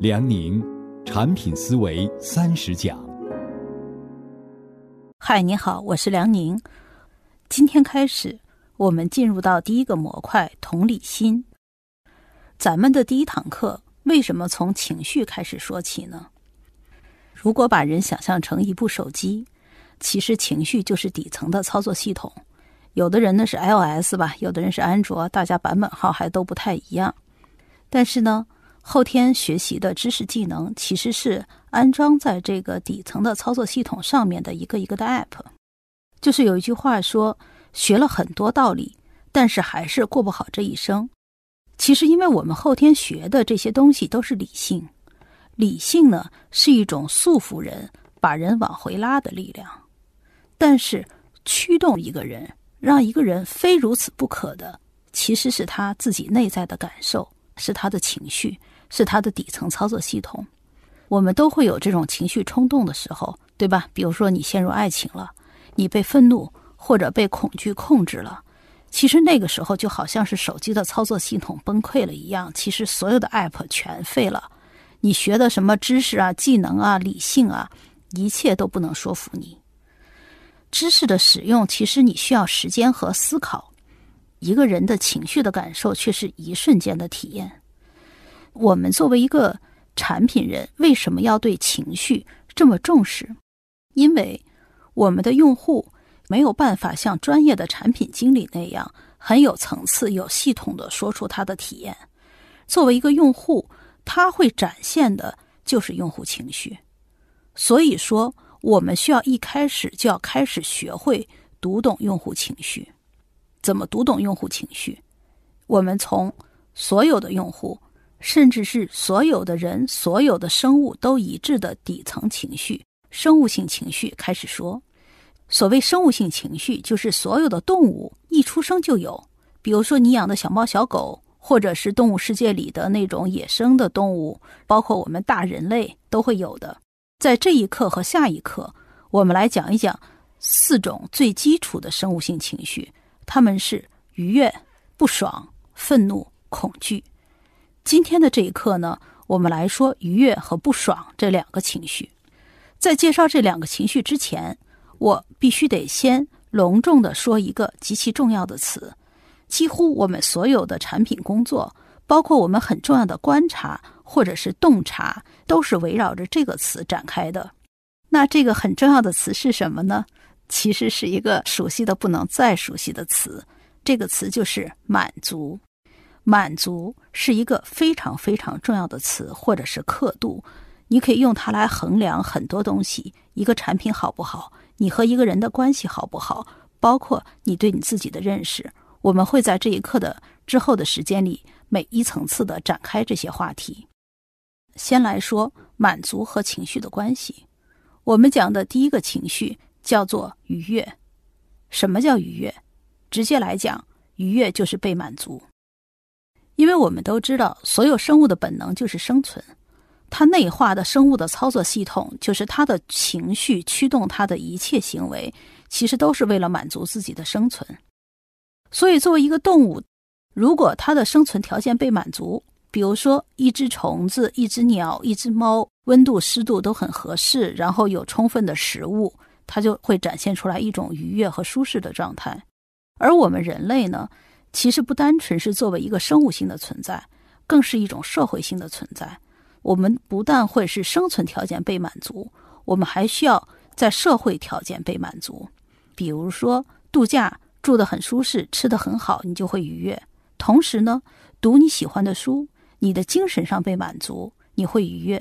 梁宁，产品思维三十讲。嗨，你好，我是梁宁。今天开始，我们进入到第一个模块——同理心。咱们的第一堂课为什么从情绪开始说起呢？如果把人想象成一部手机，其实情绪就是底层的操作系统。有的人呢是 iOS 吧，有的人是安卓，大家版本号还都不太一样。但是呢，后天学习的知识技能其实是安装在这个底层的操作系统上面的一个一个的 app。就是有一句话说，学了很多道理，但是还是过不好这一生。其实，因为我们后天学的这些东西都是理性，理性呢是一种束缚人、把人往回拉的力量，但是驱动一个人。让一个人非如此不可的，其实是他自己内在的感受，是他的情绪，是他的底层操作系统。我们都会有这种情绪冲动的时候，对吧？比如说你陷入爱情了，你被愤怒或者被恐惧控制了，其实那个时候就好像是手机的操作系统崩溃了一样，其实所有的 app 全废了，你学的什么知识啊、技能啊、理性啊，一切都不能说服你。知识的使用，其实你需要时间和思考。一个人的情绪的感受，却是一瞬间的体验。我们作为一个产品人，为什么要对情绪这么重视？因为我们的用户没有办法像专业的产品经理那样很有层次、有系统的说出他的体验。作为一个用户，他会展现的就是用户情绪。所以说。我们需要一开始就要开始学会读懂用户情绪，怎么读懂用户情绪？我们从所有的用户，甚至是所有的人、所有的生物都一致的底层情绪、生物性情绪开始说。所谓生物性情绪，就是所有的动物一出生就有，比如说你养的小猫、小狗，或者是动物世界里的那种野生的动物，包括我们大人类都会有的。在这一刻和下一刻，我们来讲一讲四种最基础的生物性情绪，他们是愉悦、不爽、愤怒、恐惧。今天的这一课呢，我们来说愉悦和不爽这两个情绪。在介绍这两个情绪之前，我必须得先隆重的说一个极其重要的词。几乎我们所有的产品工作，包括我们很重要的观察或者是洞察。都是围绕着这个词展开的。那这个很重要的词是什么呢？其实是一个熟悉的不能再熟悉的词。这个词就是满足。满足是一个非常非常重要的词，或者是刻度。你可以用它来衡量很多东西：一个产品好不好，你和一个人的关系好不好，包括你对你自己的认识。我们会在这一刻的之后的时间里，每一层次的展开这些话题。先来说满足和情绪的关系。我们讲的第一个情绪叫做愉悦。什么叫愉悦？直接来讲，愉悦就是被满足。因为我们都知道，所有生物的本能就是生存，它内化的生物的操作系统就是它的情绪驱动它的一切行为，其实都是为了满足自己的生存。所以，作为一个动物，如果它的生存条件被满足，比如说，一只虫子、一只鸟、一只猫，温度、湿度都很合适，然后有充分的食物，它就会展现出来一种愉悦和舒适的状态。而我们人类呢，其实不单纯是作为一个生物性的存在，更是一种社会性的存在。我们不但会是生存条件被满足，我们还需要在社会条件被满足。比如说，度假住得很舒适，吃得很好，你就会愉悦。同时呢，读你喜欢的书。你的精神上被满足，你会愉悦；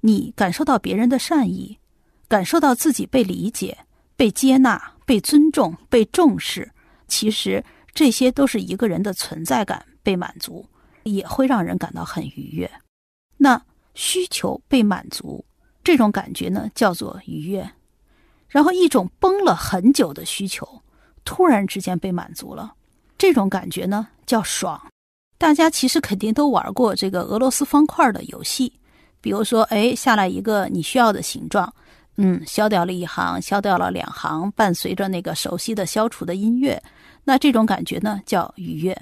你感受到别人的善意，感受到自己被理解、被接纳、被尊重、被重视，其实这些都是一个人的存在感被满足，也会让人感到很愉悦。那需求被满足，这种感觉呢，叫做愉悦。然后一种绷了很久的需求，突然之间被满足了，这种感觉呢，叫爽。大家其实肯定都玩过这个俄罗斯方块的游戏，比如说，哎，下来一个你需要的形状，嗯，消掉了一行，消掉了两行，伴随着那个熟悉的消除的音乐，那这种感觉呢叫愉悦。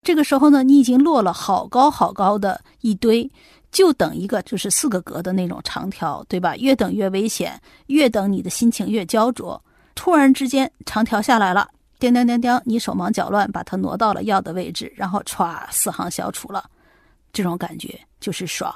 这个时候呢，你已经落了好高好高的一堆，就等一个就是四个格的那种长条，对吧？越等越危险，越等你的心情越焦灼。突然之间，长条下来了，叮叮叮叮，你手忙脚乱把它挪到了要的位置，然后歘，四行消除了。这种感觉就是爽，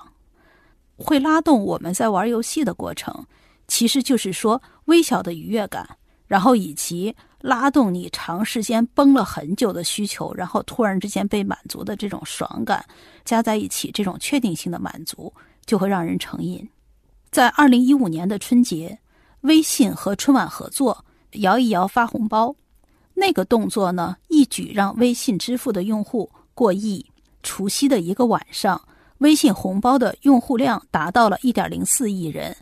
会拉动我们在玩游戏的过程，其实就是说微小的愉悦感，然后以及拉动你长时间绷了很久的需求，然后突然之间被满足的这种爽感，加在一起，这种确定性的满足就会让人成瘾。在二零一五年的春节，微信和春晚合作，摇一摇发红包，那个动作呢，一举让微信支付的用户过亿。除夕的一个晚上，微信红包的用户量达到了一点零四亿人。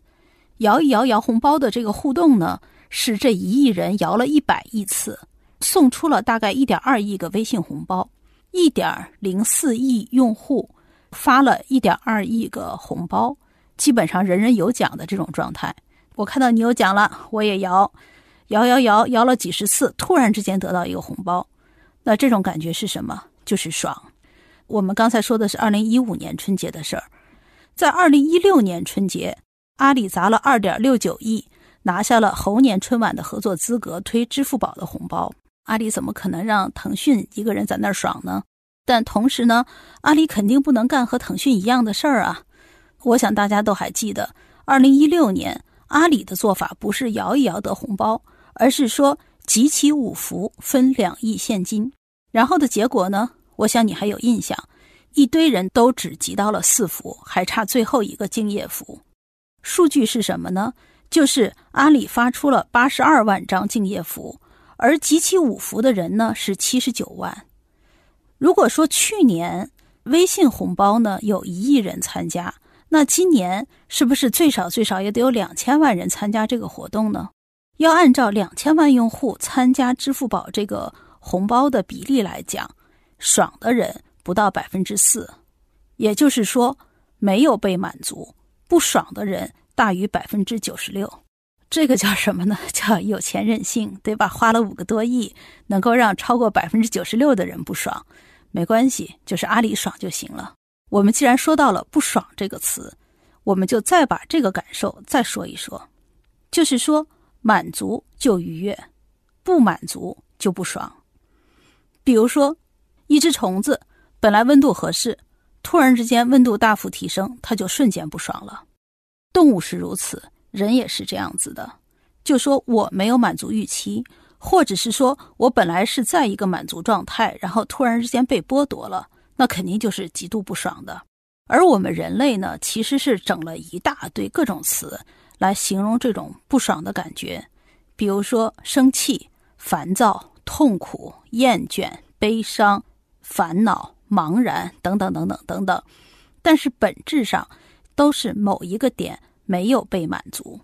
摇一摇摇红包的这个互动呢，是这一亿人摇了一百亿次，送出了大概一点二亿个微信红包。一点零四亿用户发了一点二亿个红包，基本上人人有奖的这种状态。我看到你有奖了，我也摇，摇摇摇摇了几十次，突然之间得到一个红包，那这种感觉是什么？就是爽。我们刚才说的是二零一五年春节的事儿，在二零一六年春节，阿里砸了二点六九亿，拿下了猴年春晚的合作资格，推支付宝的红包。阿里怎么可能让腾讯一个人在那儿爽呢？但同时呢，阿里肯定不能干和腾讯一样的事儿啊！我想大家都还记得，二零一六年阿里的做法不是摇一摇得红包，而是说集齐五福分两亿现金，然后的结果呢？我想你还有印象，一堆人都只集到了四福，还差最后一个敬业福。数据是什么呢？就是阿里发出了八十二万张敬业福，而集齐五福的人呢是七十九万。如果说去年微信红包呢有一亿人参加，那今年是不是最少最少也得有两千万人参加这个活动呢？要按照两千万用户参加支付宝这个红包的比例来讲。爽的人不到百分之四，也就是说没有被满足；不爽的人大于百分之九十六。这个叫什么呢？叫有钱任性，对吧？花了五个多亿，能够让超过百分之九十六的人不爽，没关系，就是阿里爽就行了。我们既然说到了“不爽”这个词，我们就再把这个感受再说一说，就是说满足就愉悦，不满足就不爽。比如说。一只虫子本来温度合适，突然之间温度大幅提升，它就瞬间不爽了。动物是如此，人也是这样子的。就说我没有满足预期，或者是说我本来是在一个满足状态，然后突然之间被剥夺了，那肯定就是极度不爽的。而我们人类呢，其实是整了一大堆各种词来形容这种不爽的感觉，比如说生气、烦躁、痛苦、厌倦、悲伤。烦恼、茫然等等等等等等，但是本质上都是某一个点没有被满足。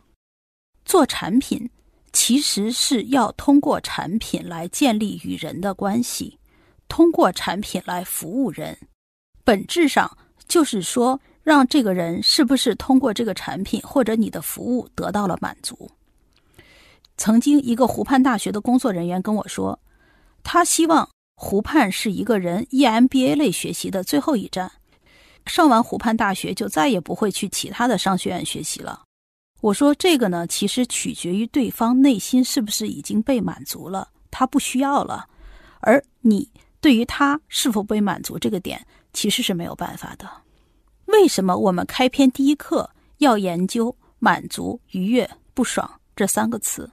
做产品其实是要通过产品来建立与人的关系，通过产品来服务人。本质上就是说，让这个人是不是通过这个产品或者你的服务得到了满足。曾经一个湖畔大学的工作人员跟我说，他希望。湖畔是一个人 EMBA 类学习的最后一站，上完湖畔大学就再也不会去其他的商学院学习了。我说这个呢，其实取决于对方内心是不是已经被满足了，他不需要了，而你对于他是否被满足这个点其实是没有办法的。为什么我们开篇第一课要研究满足、愉悦、不爽这三个词？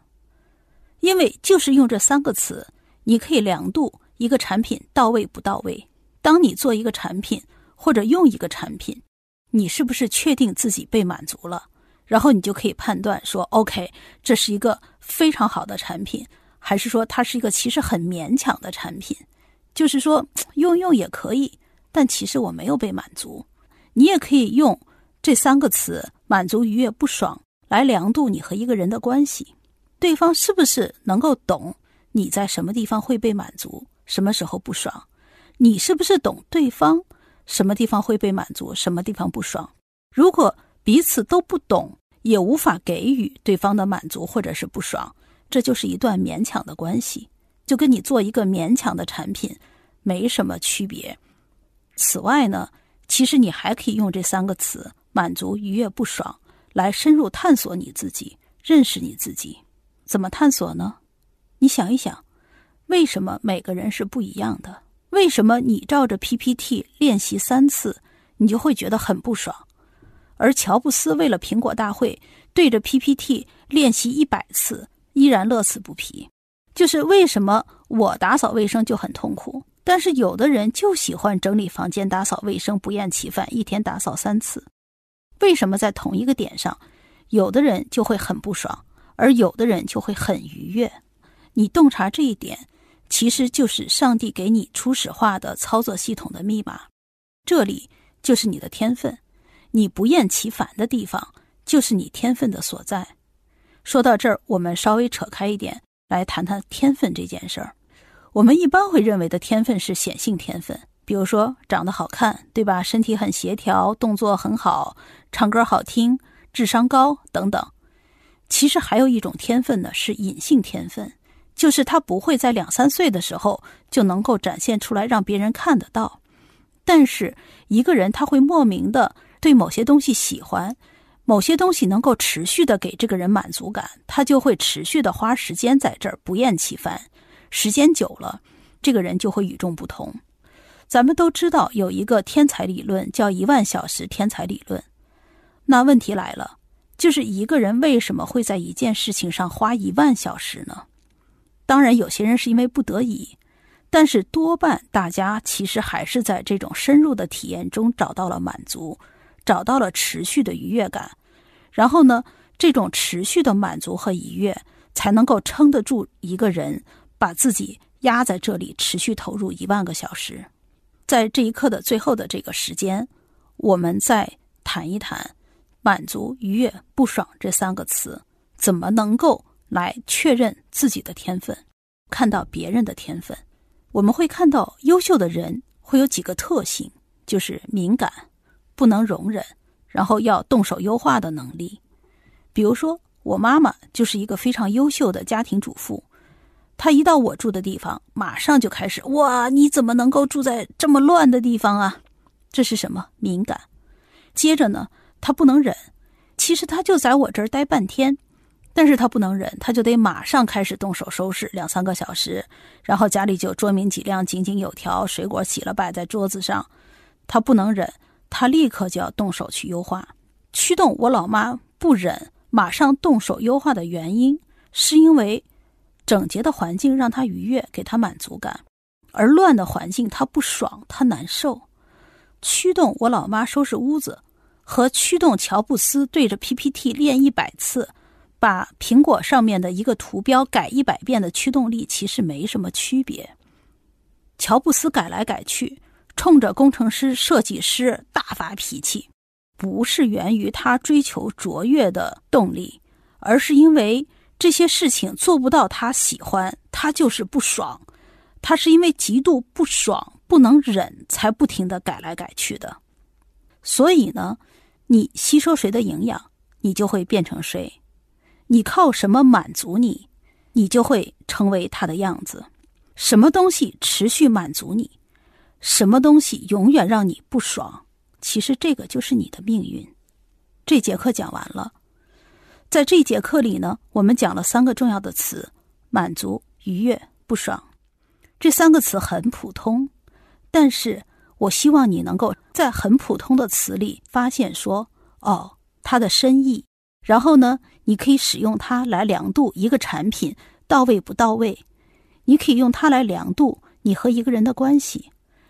因为就是用这三个词，你可以量度。一个产品到位不到位？当你做一个产品或者用一个产品，你是不是确定自己被满足了？然后你就可以判断说，OK，这是一个非常好的产品，还是说它是一个其实很勉强的产品？就是说用用也可以，但其实我没有被满足。你也可以用这三个词“满足、愉悦、不爽”来量度你和一个人的关系，对方是不是能够懂你在什么地方会被满足？什么时候不爽？你是不是懂对方什么地方会被满足，什么地方不爽？如果彼此都不懂，也无法给予对方的满足或者是不爽，这就是一段勉强的关系，就跟你做一个勉强的产品，没什么区别。此外呢，其实你还可以用这三个词“满足、愉悦、不爽”来深入探索你自己，认识你自己。怎么探索呢？你想一想，为什么每个人是不一样的？为什么你照着 PPT 练习三次，你就会觉得很不爽？而乔布斯为了苹果大会对着 PPT 练习一百次，依然乐此不疲。就是为什么我打扫卫生就很痛苦，但是有的人就喜欢整理房间、打扫卫生，不厌其烦，一天打扫三次。为什么在同一个点上，有的人就会很不爽，而有的人就会很愉悦？你洞察这一点，其实就是上帝给你初始化的操作系统的密码。这里就是你的天分。你不厌其烦的地方，就是你天分的所在。说到这儿，我们稍微扯开一点，来谈谈天分这件事儿。我们一般会认为的天分是显性天分，比如说长得好看，对吧？身体很协调，动作很好，唱歌好听，智商高等等。其实还有一种天分呢，是隐性天分，就是他不会在两三岁的时候就能够展现出来，让别人看得到。但是一个人他会莫名的。对某些东西喜欢，某些东西能够持续的给这个人满足感，他就会持续的花时间在这儿，不厌其烦。时间久了，这个人就会与众不同。咱们都知道有一个天才理论叫一万小时天才理论。那问题来了，就是一个人为什么会在一件事情上花一万小时呢？当然，有些人是因为不得已，但是多半大家其实还是在这种深入的体验中找到了满足。找到了持续的愉悦感，然后呢，这种持续的满足和愉悦才能够撑得住一个人把自己压在这里，持续投入一万个小时。在这一刻的最后的这个时间，我们再谈一谈满足、愉悦、不爽这三个词，怎么能够来确认自己的天分，看到别人的天分。我们会看到优秀的人会有几个特性，就是敏感。不能容忍，然后要动手优化的能力。比如说，我妈妈就是一个非常优秀的家庭主妇，她一到我住的地方，马上就开始哇，你怎么能够住在这么乱的地方啊？这是什么敏感？接着呢，她不能忍，其实她就在我这儿待半天，但是他不能忍，他就得马上开始动手收拾两三个小时，然后家里就桌明几亮、井井有条，水果洗了摆在桌子上，他不能忍。他立刻就要动手去优化，驱动我老妈不忍马上动手优化的原因，是因为整洁的环境让她愉悦，给她满足感，而乱的环境她不爽，她难受。驱动我老妈收拾屋子，和驱动乔布斯对着 PPT 练一百次，把苹果上面的一个图标改一百遍的驱动力其实没什么区别。乔布斯改来改去。冲着工程师、设计师大发脾气，不是源于他追求卓越的动力，而是因为这些事情做不到他喜欢，他就是不爽。他是因为极度不爽、不能忍，才不停的改来改去的。所以呢，你吸收谁的营养，你就会变成谁；你靠什么满足你，你就会成为他的样子。什么东西持续满足你？什么东西永远让你不爽？其实这个就是你的命运。这节课讲完了，在这节课里呢，我们讲了三个重要的词：满足、愉悦、不爽。这三个词很普通，但是我希望你能够在很普通的词里发现说，哦，它的深意。然后呢，你可以使用它来量度一个产品到位不到位。你可以用它来量度你和一个人的关系。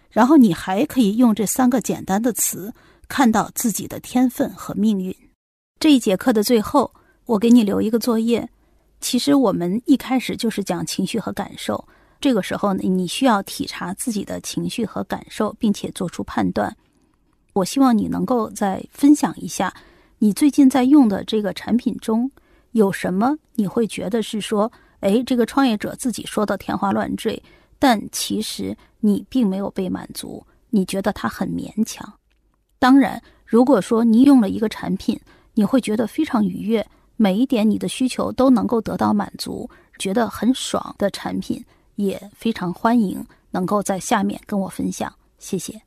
然后你还可以用这三个简单的词看到自己的天分和命运。这一节课的最后，我给你留一个作业。其实我们一开始就是讲情绪和感受，这个时候呢，你需要体察自己的情绪和感受，并且做出判断。我希望你能够再分享一下，你最近在用的这个产品中有什么你会觉得是说，哎，这个创业者自己说的天花乱坠。但其实你并没有被满足，你觉得它很勉强。当然，如果说你用了一个产品，你会觉得非常愉悦，每一点你的需求都能够得到满足，觉得很爽的产品也非常欢迎。能够在下面跟我分享，谢谢。